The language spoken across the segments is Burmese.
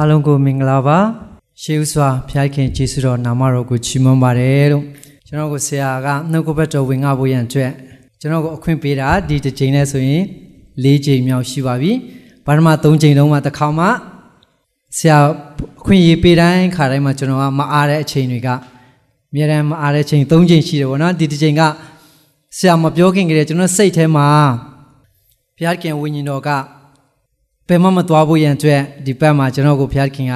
အားလုံးကိုမင်္ဂလာပါရှေးဥစွာဖျားခင်ကျေးဇူးတော်နာမတော်ကိုချီးမွမ်းပါတယ်လို့ကျွန်တော်ကိုဆရာကနှုတ်ကပတ်တော်ဝင်ငါဖို့ရန်အတွက်ကျွန်တော်ကိုအခွင့်ပေးတာဒီတစ်ချိန်နဲ့ဆိုရင်၄ချိန်မြောက်ရှိပါပြီဘာမှ၃ချိန်လုံးမှတစ်ခါမှဆရာအခွင့်ရေးပေးတိုင်းခါတိုင်းမှာကျွန်တော်ကမအားတဲ့အချိန်တွေကအများတမ်းမအားတဲ့ချိန်၃ချိန်ရှိတယ်ပေါ့နော်ဒီတစ်ချိန်ကဆရာမပြောခင်ကလေးကျွန်တော်စိတ်ထဲမှာဘုရားခင်ဝိညာဉ်တော်က ဘယ်မှမသွားဖို့ရန်အတွက်ဒီဘက်မှာကျွန်တော်ကိုဘုရားခင်က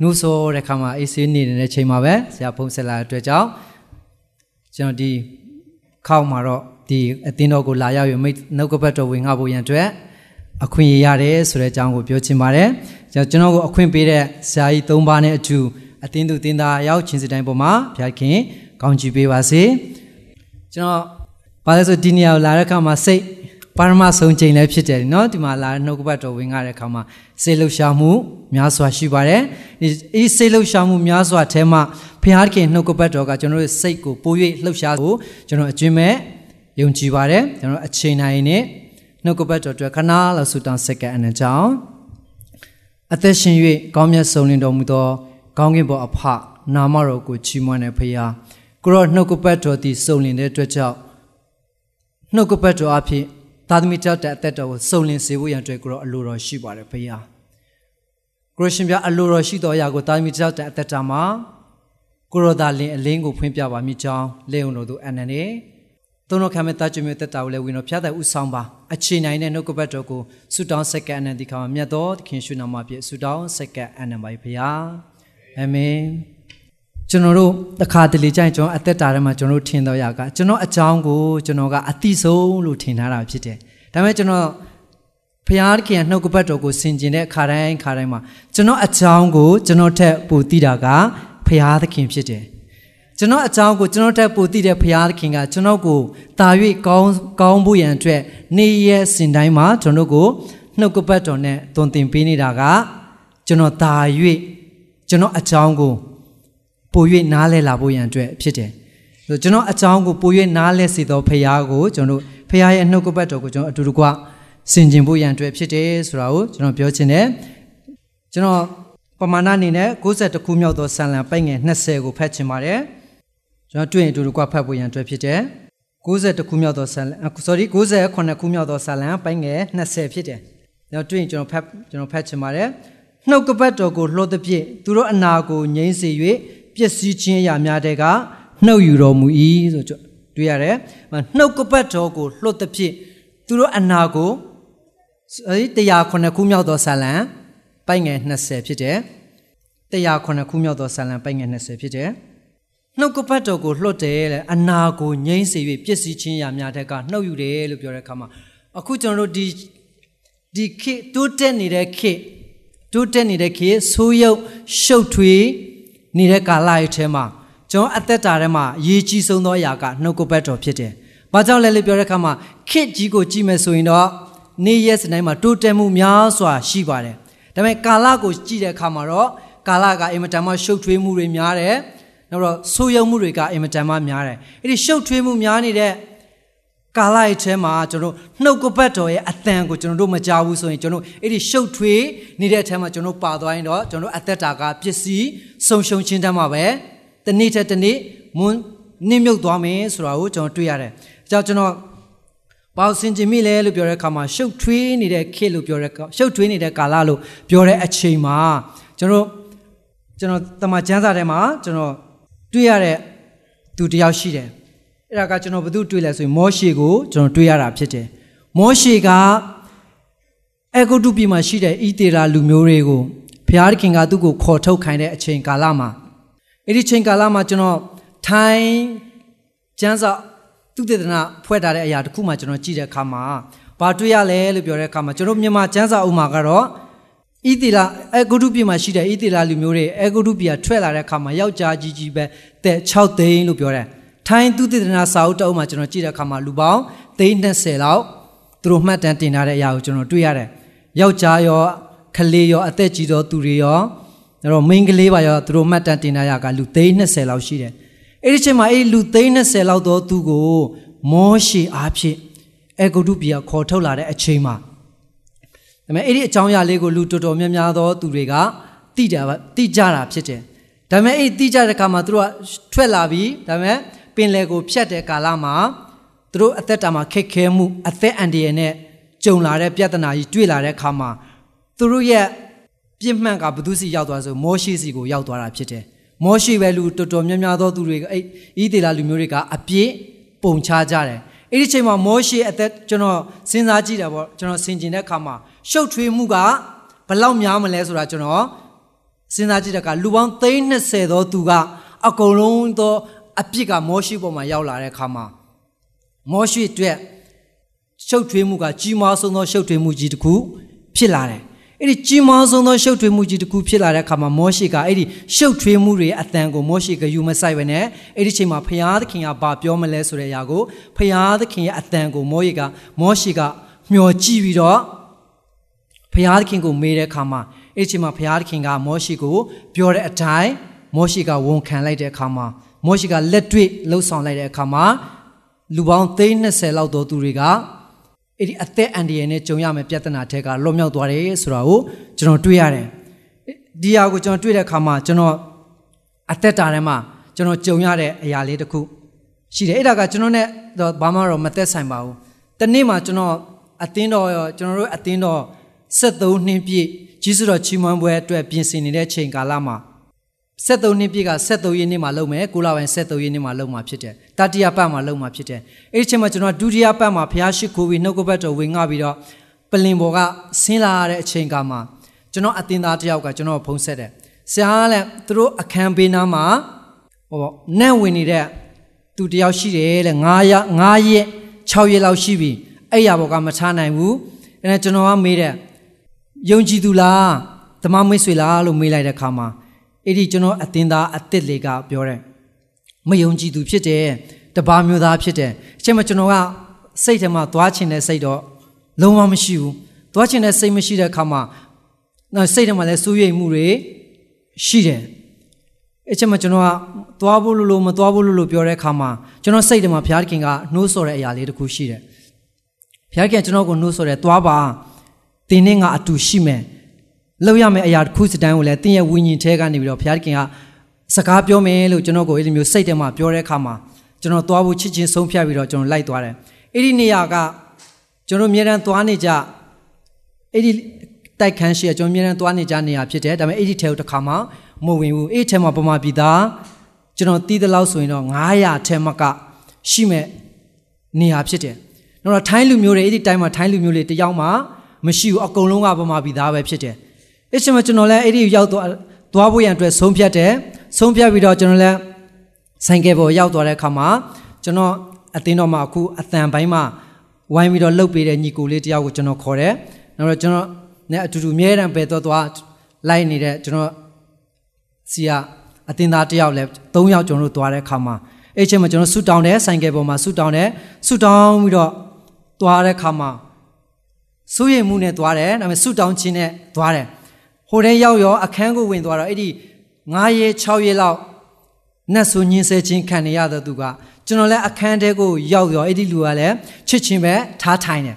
နှုတ်ဆောတဲ့ခါမှာအေးဆေးနေတဲ့ချိန်မှာပဲဆရာဖုံးဆက်လာတဲ့အတွက်ကြောင့်ကျွန်တော်ဒီခေါက်မှာတော့ဒီအတင်းတော်ကိုလာရောက်ရမိတ်နှုတ်ကပတ်တော်ဝင်ငါဖို့ရန်အတွက်အခွင့်ရရတယ်ဆိုတဲ့အကြောင်းကိုပြောချင်ပါတယ်ကျွန်တော်ကိုအခွင့်ပေးတဲ့ဆရာကြီး၃ပါးနဲ့အတူအတင်းသူတင်းသားရောက်ချင်းစတိုင်းပေါ်မှာဘုရားခင်ကောင်းချီးပေးပါစေကျွန်တော်ဘာလဲဆိုဒီနေရာကိုလာတဲ့အခါမှာစိတ် ပါရမဆုံးချိန်လည်းဖြစ်တယ်เนาะဒီမှာလာနှုတ်ကပတ်တော်ဝင်ရတဲ့အခါမှာစေလှရှာမှုများစွာရှိပါတယ်ဒီစေလှရှာမှုများစွာအဲမှာဘုရားခင်နှုတ်ကပတ်တော်ကကျွန်တော်တို့စိတ်ကိုပို၍လှုပ်ရှားဖို့ကျွန်တော်အကျွင့်မဲ့ယုံကြည်ပါတယ်ကျွန်တော်အချိန်တိုင်းနဲ့နှုတ်ကပတ်တော်အတွက်ခဏလောက်ဆူတောင်းစက္ကန့်အနကြောင်းအသက်ရှင်၍ကောင်းမြတ်ဆုံးလင်းတော်မူသောကောင်းကင်ဘုံအဖနာမတော်ကိုချီးမွမ်းတဲ့ဖရာကိုရောနှုတ်ကပတ်တော်သည်စုံလင်တဲ့အတွက်ကြောင့်နှုတ်ကပတ်တော်အဖြစ် သာသမီတောက်တဲ့အသက်တော်ကိုစုံလင်စေဖို့ရန်အတွက်ကိုရောအလိုတော်ရှိပါတယ်ဖရာကိုရရှင်ပြအလိုတော်ရှိတော်အရာကိုသာသမီတောက်တဲ့အသက်တာမှာကိုရောသာလင်အလင်းကိုဖွင့်ပြပါမိကြောင်းလေုံတော်သူအနန္တေသုံးတော်ခံမဲ့တာကျွေးမဲ့တက်တာကိုလည်းဝင်တော်ဖျားတဲ့ဥဆောင်ပါအချိန်နိုင်တဲ့နှုတ်ကပတ်တော်ကိုဆုတောင်းစက္ကန့်အနန္တိခါမှာမြတ်တော်သခင်ရှုနာမပြည့်ဆုတောင်းစက္ကန့်အနန္တပါဖရာအာမင် ကျွန်တော်တို့တခါတလေကျရင်ကျွန်တော်အသက်တာထဲမှာကျွန်တော်တို့ထင်တော့ရကကျွန်တော်အကြောင်းကိုကျွန်တော်ကအတိဆုံးလို့ထင်ထားတာဖြစ်တယ်။ဒါပေမဲ့ကျွန်တော်ဖျားခင်နှုတ်ကပတ်တော်ကိုဆင်ကျင်တဲ့ခါတိုင်းခါတိုင်းမှာကျွန်တော်အကြောင်းကိုကျွန်တော်ထက်ပိုသိတာကဖျားသခင်ဖြစ်တယ်။ကျွန်တော်အကြောင်းကိုကျွန်တော်ထက်ပိုသိတဲ့ဖျားသခင်ကကျွန်တော်ကိုတာ၍ကောင်းကောင်းဖို့ရန်အတွက်နေ့ရက်စဉ်တိုင်းမှာကျွန်တော်ကိုနှုတ်ကပတ်တော်နဲ့တုံသင်ပေးနေတာကကျွန်တော်တာ၍ကျွန်တော်အကြောင်းကို ပို၍နားလဲလာဖို့ရန်အတွက်ဖြစ်တယ်။ဆိုကျွန်တော်အကြောင်းကိုပို၍နားလဲစေသောဖခင်ကိုကျွန်တော်ဖခင်ရဲ့နှုတ်ကပတ်တော်ကိုကျွန်တော်အတူတကွဆင်ခြင်ဖို့ရန်အတွက်ဖြစ်တယ်ဆိုတာကိုကျွန်တော်ပြောချင်တယ်။ကျွန်တော်ပမာဏအနေနဲ့62ခုမြောက်သောဆန်လံပိုက်ငယ်20ကိုဖတ်ချင်ပါတယ်။ကျွန်တော်တွေ့ရင်အတူတကွဖတ်ဖို့ရန်အတွက်ဖြစ်တယ်။62ခုမြောက်သောဆန်လံ sorry 68ခုမြောက်သောဆန်လံပိုက်ငယ်20ဖြစ်တယ်။ကျွန်တော်တွေ့ရင်ကျွန်တော်ဖတ်ကျွန်တော်ဖတ်ချင်ပါတယ်။နှုတ်ကပတ်တော်ကိုလှော်သည်ဖြင့်သူတို့အနာကိုငြိမ့်စေ၍ ပျက်စီးခြင်းအရာများတဲ့ကနှုတ်ယူတော်မူ၏ဆိုတွေ့ရတယ်။နှုတ်ကပတ်တော်ကိုလွတ်သဖြင့်သူတို့အနာကိုအဲဒီ109ခုမြောက်သောဆာလံပိုက်ငယ်20ဖြစ်တယ်။109ခုမြောက်သောဆာလံပိုက်ငယ်20ဖြစ်တယ်။နှုတ်ကပတ်တော်ကိုလွတ်တယ်တဲ့အနာကိုငြိမ့်စေ၍ပျက်စီးခြင်းအရာများတဲ့ကနှုတ်ယူတယ်လို့ပြောတဲ့အခါမှာအခုကျွန်တော်တို့ဒီဒီခေတိုးတက်နေတဲ့ခေတိုးတက်နေတဲ့ခေဆိုးရုပ်ရှုပ်ထွေး နေတဲ့ကာလရဲ့ထဲမှာကျွန်တော်အသက်တာထဲမှာရေကြီးဆုံးသောအရာကနှုတ်ကပတ်တော်ဖြစ်တယ်။ဘာကြောင့်လဲလို့ပြောတဲ့အခါမှာခစ်ကြီးကိုကြည့်မယ်ဆိုရင်တော့နေ့ရက်စတိုင်းမှာတိုးတက်မှုများစွာရှိပါတယ်။ဒါပေမဲ့ကာလကိုကြည့်တဲ့အခါမှာတော့ကာလကအင်မတန်မှရှုပ်ထွေးမှုတွေများတယ်။နောက်တော့ဆိုးရုံမှုတွေကအင်မတန်မှများတယ်။အဲ့ဒီရှုပ်ထွေးမှုများနေတဲ့ ကာလရဲ့ထဲမှာကျွန်တော်နှုတ်ကပတ်တော်ရဲ့အတန်ကိုကျွန်တော်တို့မကြားဘူးဆိုရင်ကျွန်တော်အဲ့ဒီရှုပ်ထွေးနေတဲ့အထဲမှာကျွန်တော်ပါသွားရင်တော့ကျွန်တော်အသက်တာကပစ္စည်းဆုံးရှုံးခြင်းတတ်မှာပဲတနေ့တစ်တနေ့မွန်းနစ်မြုပ်သွားမယ်ဆိုတာကိုကျွန်တော်တွေ့ရတယ်။ကြောင့်ကျွန်တော်ပေါ့စင်ကျင်မိလဲလို့ပြောတဲ့အခါမှာရှုပ်ထွေးနေတဲ့ခေတ်လို့ပြောတဲ့ရှုပ်ထွေးနေတဲ့ကာလလို့ပြောတဲ့အချိန်မှာကျွန်တော်ကျွန်တော်တမန်ကျမ်းစာထဲမှာကျွန်တော်တွေ့ရတဲ့သူတယောက်ရှိတယ် အဲ့ဒါကကျွန်တော်ဘယ်သူတွေ့လဲဆိုရင်မောရှေကိုကျွန်တော်တွေ့ရတာဖြစ်တယ်မောရှေကအဂုတုပြည်မှာရှိတဲ့ဣသေရာလူမျိုးတွေကိုဘုရားခင်ကသူ့ကိုခေါ်ထုတ်ခိုင်းတဲ့အချိန်ကာလမှာအဲ့ဒီချိန်ကာလမှာကျွန်တော်ထိုင်းကျန်းစာသူတေသနာဖွဲ့ထားတဲ့အရာတစ်ခုမှကျွန်တော်ကြည့်တဲ့အခါမှာဘာတွေ့ရလဲလို့ပြောတဲ့အခါမှာကျွန်တော်မြန်မာကျန်းစာအုပ်မှာကတော့ဣတိလာအဂုတုပြည်မှာရှိတဲ့ဣတိလာလူမျိုးတွေအဂုတုပြည်ကထွက်လာတဲ့အခါမှာယောက်ျားကြီးကြီးပဲတဲ့6သိန်းလို့ပြောတယ် ထိုင်းသူတေသနာစာအုပ်တအုပ်မှာကျွန်တော်ကြည့်တဲ့အခါမှာလူပေါင်းသိန်း20လောက်သူတို့မှတ်တမ်းတင်ထားတဲ့အရာကိုကျွန်တော်တွေ့ရတယ်ယောက်ျားရောကလေးရောအသက်ကြီးသောသူတွေရောအဲ့တော့မိန်းကလေးပါရောသူတို့မှတ်တမ်းတင်ထားရကလူသိန်း20လောက်ရှိတယ်အဲ့ဒီချိန်မှာအဲ့လူသိန်း20လောက်သောသူကိုမောရှေအားဖြင့်အေဂုတုပြည်ကခေါ်ထုတ်လာတဲ့အချိန်မှာဒါပေမဲ့အဲ့ဒီအကြောင်းအရာလေးကိုလူတော်တော်များများသောသူတွေကတတိတာတိကြတာဖြစ်တယ်ဒါပေမဲ့အဲ့တိကြတဲ့အခါမှာသူတို့ကထွက်လာပြီးဒါပေမဲ့ ပင်လယ်ကိုဖြတ်တဲ့ကာလမှာသူတို့အသက်တာမှာခက်ခဲမှုအသက်အန္တရာယ်နဲ့ကြုံလာတဲ့ပြဿနာကြီးတွေ့လာတဲ့အခါမှာသူတို့ရဲ့ပြစ်မှန်ကဘုသူစီရောက်သွားဆိုမောရှိစီကိုရောက်သွားတာဖြစ်တယ်မောရှိပဲလူတော်တော်များများသောသူတွေကအဲ့ဤဒေလာလူမျိုးတွေကအပြစ်ပုံချကြတယ်အဲ့ဒီချိန်မှာမောရှိအသက်ကျွန်တော်စဉ်းစားကြည့်တယ်ပေါ့ကျွန်တော်ဆင်ကျင်တဲ့အခါမှာရှုပ်ထွေးမှုကဘလောက်များမလဲဆိုတာကျွန်တော်စဉ်းစားကြည့်တဲ့အခါလူပေါင်း30သောသူကအကုန်လုံးသော အပြစ်ကမောရှိပေါ်မှာရောက်လာတဲ့အခါမှာမောရှိအတွက်ရှုပ်ထွေးမှုကကြီးမားဆုံးသောရှုပ်ထွေးမှုကြီးတစ်ခုဖြစ်လာတယ်အဲ့ဒီကြီးမားဆုံးသောရှုပ်ထွေးမှုကြီးတစ်ခုဖြစ်လာတဲ့အခါမှာမောရှိကအဲ့ဒီရှုပ်ထွေးမှုတွေအတန်ကိုမောရှိကယူမဆိုင်ပဲနဲ့အဲ့ဒီချိန်မှာဖျားသခင်ကဘာပြောမလဲဆိုတဲ့အရာကိုဖျားသခင်ရဲ့အတန်ကိုမောရှိကမောရှိကမျှော်ကြည့်ပြီးတော့ဖျားသခင်ကိုမေးတဲ့အခါမှာအဲ့ဒီချိန်မှာဖျားသခင်ကမောရှိကိုပြောတဲ့အတိုင်းမောရှိကဝန်ခံလိုက်တဲ့အခါမှာ မောရှိကလက်တွေ့လှုပ်ဆောင်လိုက်တဲ့အခါမှာလူပေါင်း30လောက်သောသူတွေကအဲ့ဒီအသက်အန္တရာယ်နဲ့ကြုံရမယ့်ပြဿနာတွေကလွတ်မြောက်သွားတယ်ဆိုတာကိုကျွန်တော်တွေ့ရတယ်ဒီဟာကိုကျွန်တော်တွေ့တဲ့အခါမှာကျွန်တော်အသက်တာထဲမှာကျွန်တော်ကြုံရတဲ့အရာလေးတစ်ခုရှိတယ်အဲ့ဒါကကျွန်တော်နဲ့တော့ဘာမှတော့မသက်ဆိုင်ပါဘူးတနေ့မှာကျွန်တော်အတင်းတော်ကျွန်တော်တို့အတင်းတော်73နှစ်ပြည့်ကြီးစုတော်ချီးမွမ်းပွဲအတွက်ပြင်ဆင်နေတဲ့ချိန်ကာလမှာ 73နှစ်ပြည့်က73ရက်နေ့မှာလုပ်မယ်ကိုလာပိုင်း73ရက်နေ့မှာလုပ်မှာဖြစ်တယ်တတိယပတ်မှာလုပ်မှာဖြစ်တယ်အဲ့ဒီချိန်မှာကျွန်တော်ဒုတိယပတ်မှာဘုရားရှိခိုးပြီးနှုတ်ကပတ်တော်ဝင်ငှပြီးတော့ပလင်ပေါ်ကဆင်းလာတဲ့အချိန်ကမှကျွန်တော်အတင်းသားတယောက်ကကျွန်တော်ဖုံးဆက်တယ်ဆရာကလည်းသူတို့အခန်းဘေးနားမှာဟောနန့်ဝင်နေတဲ့သူတယောက်ရှိတယ်တဲ့9ရက်9ရက်6ရက်လောက်ရှိပြီအဲ့ရဘောကမထားနိုင်ဘူးအဲ့ဒါကျွန်တော်ကမေးတယ်ယုံကြည်သူလားဓမ္မမိတ်ဆွေလားလို့မေးလိုက်တဲ့အခါမှာ အဲ့ဒီကျွန်တော်အတင်းသားအစ်စ်လေးကပြောတယ်မယုံကြည်သူဖြစ်တယ်တပါမျိုးသားဖြစ်တယ်အချိန်မှာကျွန်တော်ကစိတ်ထဲမှာသွားချင်တဲ့စိတ်တော့လုံးဝမရှိဘူးသွားချင်တဲ့စိတ်မရှိတဲ့အခါမှာနော်စိတ်ထဲမှာလည်းစိုးရိမ်မှုတွေရှိတယ်အချိန်မှာကျွန်တော်ကသွားဖို့လို့လို့မသွားဖို့လို့လို့ပြောတဲ့အခါမှာကျွန်တော်စိတ်ထဲမှာဘုရားခင်ကနှိုးဆော်တဲ့အရာလေးတစ်ခုရှိတယ်ဘုရားခင်ကျွန်တော်ကိုနှိုးဆော်တယ်သွားပါတင်းနဲ့ငါအတူရှိမယ် လောက်ရမယ့်အရာတစ်ခုစတန်းကိုလည်းတင်းရဲ့ဝိညာဉ်ထဲကနေပြီးတော့ဘုရားခင်ကစကားပြောမယ်လို့ကျွန်တော်ကိုအဲ့ဒီမျိုးစိတ်ထဲမှာပြောတဲ့အခါမှာကျွန်တော်သွားဖို့ချစ်ချင်းဆုံးဖြတ်ပြီးတော့ကျွန်တော်လိုက်သွားတယ်အဲ့ဒီနေရာကကျွန်တော်အများတန်းသွားနေကြအဲ့ဒီတိုက်ခန်းရှိရကျွန်တော်အများတန်းသွားနေကြနေရာဖြစ်တယ်ဒါပေမဲ့အဲ့ဒီထဲကိုတစ်ခါမှမဝင်ဘူးအဲ့ဒီထဲမှာပမာပြည်သားကျွန်တော်တီးသလောက်ဆိုရင်တော့900ထဲမှာကရှိမဲ့နေရာဖြစ်တယ်တော့ထိုင်းလူမျိုးတွေအဲ့ဒီတိုင်းမှာထိုင်းလူမျိုးတွေတယောက်မှမရှိဘူးအကုန်လုံးကပမာပြည်သားပဲဖြစ်တယ် အဲ့ချိန်မှာကျွန်တော်လည်းအဲ့ဒီရောက်သွားသွားဖို့ရန်အတွက်ဆုံးဖြတ်တယ်ဆုံးဖြတ်ပြီးတော့ကျွန်တော်လည်းဆိုင်ကယ်ပေါ်ရောက်သွားတဲ့အခါမှာကျွန်တော်အတင်းတော်မှာအခုအတန်ပိုင်းမှာဝိုင်းပြီးတော့လှုပ်ပေးတဲ့ညီကိုလေးတယောက်ကိုကျွန်တော်ခေါ်တယ်နောက်တော့ကျွန်တော်နဲ့အတူတူအမြဲတမ်းပဲတော့သွားလိုက်နေတဲ့ကျွန်တော်စီကအတင်းသားတယောက်လည်း၃ယောက်ကျွန်တော်တို့သွားတဲ့အခါမှာအဲ့ချိန်မှာကျွန်တော်ဆူတောင်းတယ်ဆိုင်ကယ်ပေါ်မှာဆူတောင်းတယ်ဆူတောင်းပြီးတော့သွားတဲ့အခါမှာစိုးရိမ်မှုနဲ့သွားတယ်ဒါပေမဲ့ဆူတောင်းခြင်းနဲ့သွားတယ် ဟိုထဲရောက်ရောအခန်းကိုဝင်သွားတော့အဲ့ဒီ9ရက်6ရက်လောက်နတ်ဆိုညင်းဆဲခြင်းခံနေရတဲ့သူကကျွန်တော်လည်းအခန်းထဲကိုရောက်ရောအဲ့ဒီလူကလည်းချစ်ချင်းပဲထားထိုင်တယ်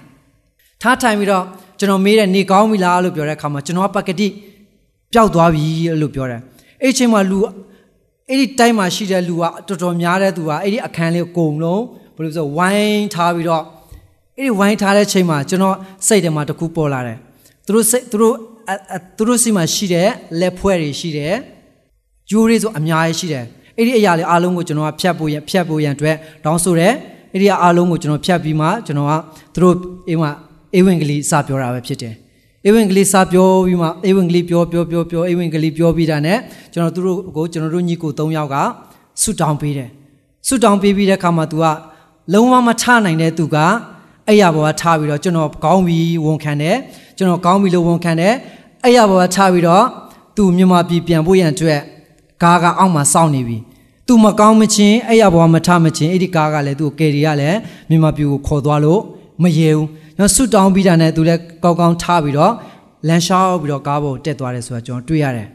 ထားထိုင်ပြီးတော့ကျွန်တော်မေးတယ်နေကောင်းပြီလားလို့ပြောတဲ့အခါမှာကျွန်တော်ကပကတိပျောက်သွားပြီလို့ပြောတယ်အဲ့ချိန်မှာလူအဲ့ဒီတိုင်းမှာရှိတဲ့လူကတော်တော်များတဲ့သူကအဲ့ဒီအခန်းလေးကိုကုံလုံးဘယ်လိုဆိုဝိုင်းထားပြီးတော့အဲ့ဒီဝိုင်းထားတဲ့ချိန်မှာကျွန်တော်စိတ်ထဲမှာတခုပေါ်လာတယ်သူတို့စိတ်သူတို့ သူတို့စီမှာရှိတဲ့လက်ဖွဲ့တွေရှိတယ်ဂျိုးတွေဆိုအများကြီးရှိတယ်အဲ့ဒီအရာလေးအားလုံးကိုကျွန်တော်ကဖြတ်ဖို့ရဖြတ်ဖို့ရန်အတွက်တောင်းဆိုတယ်အဲ့ဒီအားလုံးကိုကျွန်တော်ဖြတ်ပြီးမှကျွန်တော်ကသူတို့အိမ်မှာအေဝင်ကလေးစပြောတာပဲဖြစ်တယ်အေဝင်ကလေးစပြောပြီးမှအေဝင်ကလေးပြောပြောပြောပြောအေဝင်ကလေးပြောပြီးတာနဲ့ကျွန်တော်သူတို့ကိုကျွန်တော်တို့ညီကို၃ယောက်ကဆုတောင်းပေးတယ်ဆုတောင်းပေးပြီးတဲ့အခါမှာ तू ကလုံးဝမထနိုင်တဲ့သူကအဲ့ရဘောကထားပြီးတော့ကျွန်တော်ကောင်းပြီးဝန်ခံတယ် ကျွန်တော်ကောင်းပြီလို့ဝန်ခံတယ်အဲ့ရဘောကထားပြီးတော့သူမြန်မာပြည်ပြန်ဖို့ရန်အတွက်ကားကအောက်မှာစောင့်နေပြီသူမကောင်းမချင်းအဲ့ရဘောကမထမချင်းအဲ့ဒီကားကလည်းသူ့ကယ်ရီကလည်းမြန်မာပြည်ကိုခေါ်သွားလို့မရေဘူးကျွန်တော်ဆွတောင်းပြီးတာနဲ့သူလည်းကောင်းကောင်းထားပြီးတော့လမ်းလျှောက်ပြီးတော့ကားပေါ်တက်သွားတယ်ဆိုတာကျွန်တော်တွေ့ရတယ်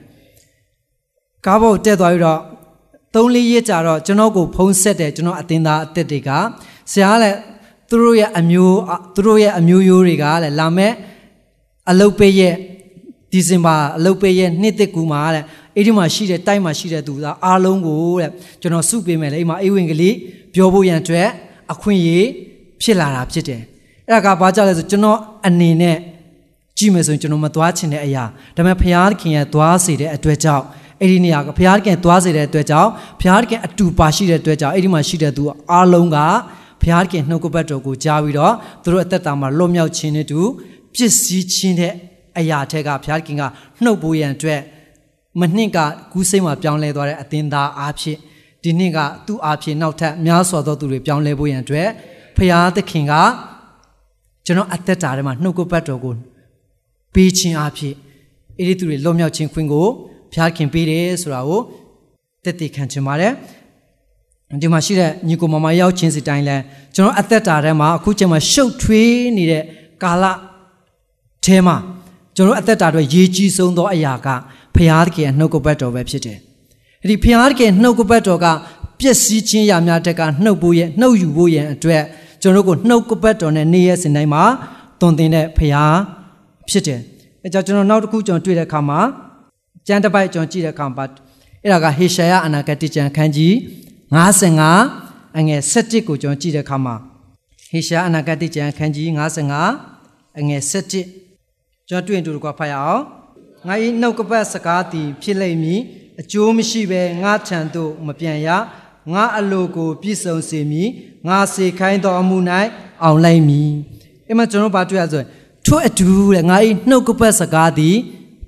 ကားပေါ်တက်သွားပြီးတော့သုံးလေးရက်ကြာတော့ကျွန်တော်ကိုဖုံးဆက်တယ်ကျွန်တော်အတင်းသားအသက်တွေကဆရာလည်းသူတို့ရဲ့အမျိုးသူတို့ရဲ့အမျိုးရိုးတွေကလည်းလာမဲ့ အလုတ်ပေးရဲ့ဒီဇင်ဘာအလုပ်ပေးရဲ့နှစ်သက်ကူမှာတဲ့အဲ့ဒီမှာရှိတဲ့တိုက်မှာရှိတဲ့သူသားအားလုံးကိုတဲ့ကျွန်တော်စုပေးမယ်လေအိမ်မှာအိဝင်ကလေးပြောဖို့ရန်အတွက်အခွင့်အရေးဖြစ်လာတာဖြစ်တယ်အဲ့ဒါကဘာကြောင့်လဲဆိုကျွန်တော်အနေနဲ့ကြည့်မယ်ဆိုရင်ကျွန်တော်မသွားချင်တဲ့အရာဒါပေမဲ့ဘုရားခင်ရဲ့သွားစေတဲ့အတွက်ကြောင့်အဲ့ဒီနေရာကဘုရားခင်သွားစေတဲ့အတွက်ကြောင့်ဘုရားခင်အတူပါရှိတဲ့အတွက်ကြောင့်အဲ့ဒီမှာရှိတဲ့သူအားလုံးကဘုရားခင်နှုတ်ကပတ်တော်ကိုကြားပြီးတော့သူတို့အသက်တာမှာလွတ်မြောက်ခြင်းနဲ့တူ ပစ္စည်းချင်းတဲ့အရာထက်ကဘုရားခင်ကနှုတ်ပိုးရန်အတွက်မနှင့်ကကူးစိမ့်မှာပြောင်းလဲသွားတဲ့အသင်းသားအားဖြင့်ဒီနှစ်ကသူ့အားဖြင့်နောက်ထပ်များစွာသောသူတွေပြောင်းလဲဖို့ရန်အတွက်ဘုရားသခင်ကကျွန်တော်အသက်တာထဲမှာနှုတ်ကပတ်တော်ကိုပေးခြင်းအားဖြင့်အဲ့ဒီသူတွေလွတ်မြောက်ခြင်းခွင့်ကိုဘုရားခင်ပေးတယ်ဆိုတာကိုတက်တည်ခံချင်ပါတယ်ဒီမှာရှိတဲ့ညီကိုမမရောက်ချင်းစီတိုင်းလဲကျွန်တော်အသက်တာထဲမှာအခုချိန်မှာရှုပ်ထွေးနေတဲ့ကာလ ထဲမှာကျွန်တော်အသက်တာတွေရေးကြီးဆုံးသောအရာကဖျားသခင်နှုတ်ကပတ်တော်ပဲဖြစ်တယ်။အဲ့ဒီဖျားသခင်နှုတ်ကပတ်တော်ကပျက်စီးခြင်းရာများတက်ကနှုတ်ဖို့ရဲ့နှုတ်ယူဖို့ရဲ့အတွက်ကျွန်တော်ကိုနှုတ်ကပတ်တော်နဲ့နေ့ရက်စဉ်တိုင်းမှာတုံသင်တဲ့ဖျားဖြစ်တယ်။အဲကြောင့်ကျွန်တော်နောက်တစ်ခုကျွန်တော်တွေ့တဲ့အခါမှာကျမ်းတစ်ပိုက်ကျွန်တော်ကြည့်တဲ့အခါမှာအဲ့ဒါကဟေရှာယအနာဂတ်ကျမ်းခန်းကြီး55အငယ်7ကိုကျွန်တော်ကြည့်တဲ့အခါမှာဟေရှာယအနာဂတ်ကျမ်းခန်းကြီး55အငယ်7 ကျွန်တော်တွေ့ရင်တူတကွာဖတ်ရအောင်ငါ၏နှုတ်ကပတ်စကားသည်ဖြစ်လိမ့်မည်အကျိုးမရှိဘဲငါထံသို့မပြန်ရငါအလိုကိုပြည့်စုံစေမည်ငါစေခိုင်းသောအမှု၌အောင်လိုက်မည်အဲ့မှာကျွန်တော်ဘာတွေ့ရဆိုရင်ထို့အတူတဲ့ငါ၏နှုတ်ကပတ်စကားသည်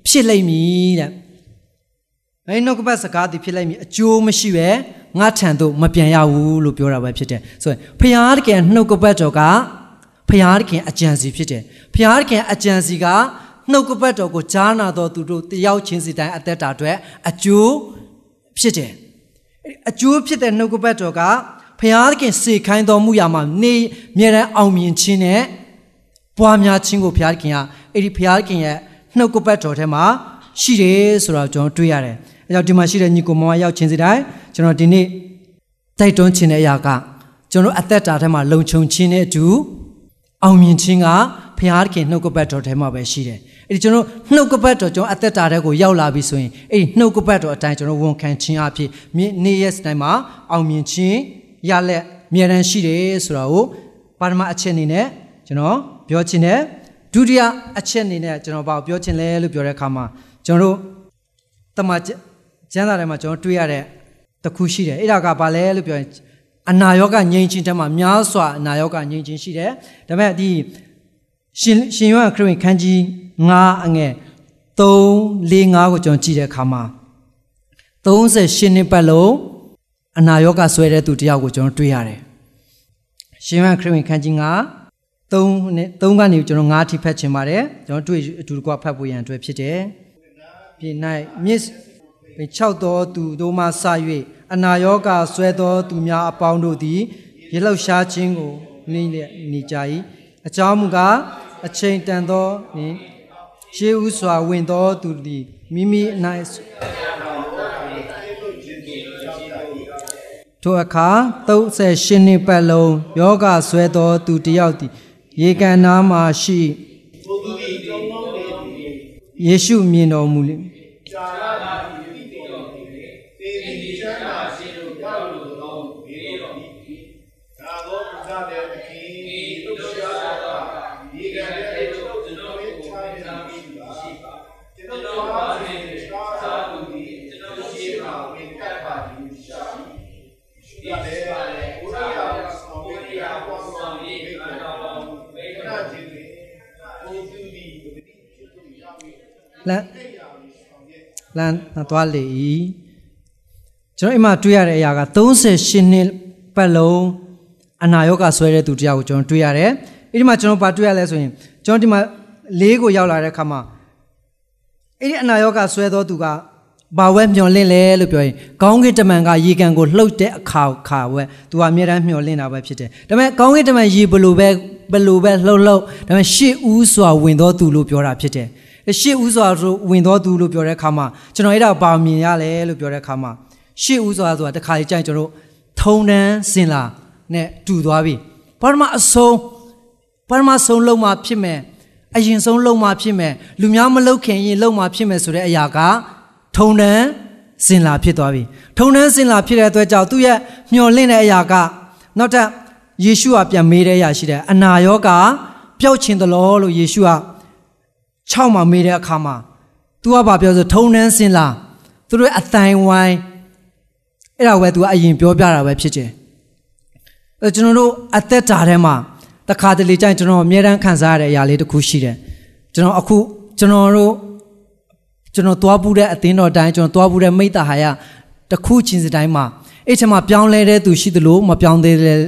ဖြစ်လိမ့်မည်တဲ့ငါ၏နှုတ်ကပတ်စကားသည်ဖြစ်လိမ့်မည်အကျိုးမရှိဘဲငါထံသို့မပြန်ရဘူးလို့ပြောတာပဲဖြစ်တယ်ဆိုရင်ဖျားတကယ်နှုတ်ကပတ်တော်က ဖျားတကယ်အကြံစီဖြစ်တယ်ဖျားတကယ်အကြံစီကနှုတ်ကပတ်တော်ကိုကြားနာတော်သူတို့တယောက်ချင်းစီတိုင်းအသက်တာအတွက်အကျိုးဖြစ်တယ်အကျိုးဖြစ်တဲ့နှုတ်ကပတ်တော်ကဖျားသခင်စေခိုင်းတော်မူရာမှာနေမြဲတမ်းအောင်မြင်ခြင်းနဲ့ပွားများခြင်းကိုဖျားသခင်ကအဲ့ဒီဖျားသခင်ရဲ့နှုတ်ကပတ်တော်ထဲမှာရှိတယ်ဆိုတော့ကျွန်တော်တွေ့ရတယ်အဲကြောင့်ဒီမှာရှိတဲ့ညီကိုမောင်ရောက်ချင်းစီတိုင်းကျွန်တော်ဒီနေ့တိုက်တွန်းခြင်းတဲ့အရာကကျွန်တော်အသက်တာထဲမှာလုံခြုံခြင်းနဲ့အတူ အောင်မြင်ခြင်းကဖျားခင်နှုတ်ကပတ်တော်ထဲမှာပဲရှိတယ်။အဲဒီကျွန်တော်နှုတ်ကပတ်တော်ကျွန်တော်အသက်တာထဲကိုရောက်လာပြီဆိုရင်အဲဒီနှုတ်ကပတ်တော်အတိုင်းကျွန်တော်ဝန်ခံခြင်းအဖြစ်နေ့ရက်တိုင်းမှာအောင်မြင်ခြင်းရလက်မြဲတမ်းရှိတယ်ဆိုတာကိုပါရမအချက်အနေနဲ့ကျွန်တော်ပြောချင်တယ်ဒုတိယအချက်အနေနဲ့ကျွန်တော်ဘာပြောချင်လဲလို့ပြောတဲ့အခါမှာကျွန်တော်တို့တမကျမ်းစာထဲမှာကျွန်တော်တွေ့ရတဲ့တခုရှိတယ်အဲ့ဒါကဘာလဲလို့ပြောရင် အနာရောဂါငြိမ်းခြင်းတမှာများစွာအနာရောဂါငြိမ်းခြင်းရှိတယ်ဒါပေမဲ့ဒီရှင်ရှင်ယောဟန်ခရစ်ဝင်ခန်းကြီး9အငယ်3 4 5ကိုကျွန်တော်ကြည့်တဲ့အခါမှာ38နှစ်ပတ်လုံးအနာရောဂါဆွဲတဲ့သူတယောက်ကိုကျွန်တော်တွေ့ရတယ်ရှင်ယောဟန်ခရစ်ဝင်ခန်းကြီး9 3နဲ့3ကနေကျွန်တော်9ထိဖတ်ချင်ပါတယ်ကျွန်တော်တွေ့အတူတကွဖတ်ဖို့ရန်အတွက်ဖြစ်တယ်ပြည်၌မြစ်6သောသူတို့မှစ၍ အနာရောဂါဆွဲသောသူများအပေါင်းတို့သည်ရေလောက်ရှားခြင်းကိုနေနေကြ၏အကြောင်းမူကားအချိန်တန်သောနှင့်ရှေးဥစွာဝင်သောသူသည်မိမိအနိုင်ထိုအခါ38နှစ်ပတ်လုံးယောဂဆွဲသောသူတယောက်သည်ရေကန်နာမှရှိယေရှုမြင်တော်မူလိမ့်လ သွားလေ၏ကျွန်တော်အိမ်မှာတွေ့ရတဲ့အရာက38နှစ်ပတ်လုံးအနာရောဂါဆွဲတဲ့သူတယောက်ကိုကျွန်တော်တွေ့ရတယ်အဲ့ဒီမှာကျွန်တော်ဘာတွေ့ရလဲဆိုရင်ကျွန်တော်ဒီမှာလေးကိုရောက်လာတဲ့အခါမှာအဲ့ဒီအနာရောဂါဆွဲသောသူကဘာဝဲမျောလင့်လဲလို့ပြောရင်ကောင်းကင်တမန်ကရေကန်ကိုလှုပ်တဲ့အခါခါဝဲသူကအမြဲတမ်းမျောလင့်တာပဲဖြစ်တယ်ဒါပေမဲ့ကောင်းကင်တမန်ရေဘလို့ပဲဘလို့ပဲလှုပ်လှုပ်ဒါပေမဲ့ရှေ့ဦးစွာဝင်သောသူလို့ပြောတာဖြစ်တယ် ရှေ့ဦးစွာဆိုဝင်သောသူလို့ပြောတဲ့အခါမှာကျွန်တော်အဲ့ဒါဘာမြင်ရလဲလို့ပြောတဲ့အခါမှာရှေ့ဦးစွာဆိုတာတခါလေကြိုင်ကျွန်တော်ထုံတန်းစင်လာနဲ့တူသွားပြီပထမအဆုံးပထမဆုံးလုံးမှဖြစ်မယ်အရင်ဆုံးလုံမှဖြစ်မယ်လူများမလုံခင်ရင်လုံမှဖြစ်မယ်ဆိုတဲ့အရာကထုံတန်းစင်လာဖြစ်သွားပြီထုံတန်းစင်လာဖြစ်တဲ့အတွက်ကြောင့်သူ့ရဲ့မျော်လင့်တဲ့အရာကနောက်ထပ်ယေရှုကပြန်မေးတဲ့အရာရှိတယ်အနာရောဂါပျောက်ခြင်းတလို့လို့ယေရှုက 6မှာမေးတဲ့အခါမှာ तू ကဘာပြောဆိုထုံတန်းစင်လာသူတို့အတိုင်ဝိုင်းအဲ့ဒါပဲ तू ကအရင်ပြောပြတာပဲဖြစ်တယ်အဲကျွန်တော်တို့အသက်တာထဲမှာတခါတလေကျရင်ကျွန်တော်အမြဲတမ်းခံစားရတဲ့အရာလေးတစ်ခုရှိတယ်ကျွန်တော်အခုကျွန်တော်တို့ကျွန်တော်သွားပူတဲ့အသင်းတော်တိုင်းကျွန်တော်သွားပူတဲ့မိတ္တဟာယတစ်ခုချင်းစတိုင်းမှာအဲ့ချက်မှာပြောင်းလဲတဲ့သူရှိသလိုမပြောင်းသေးတဲ့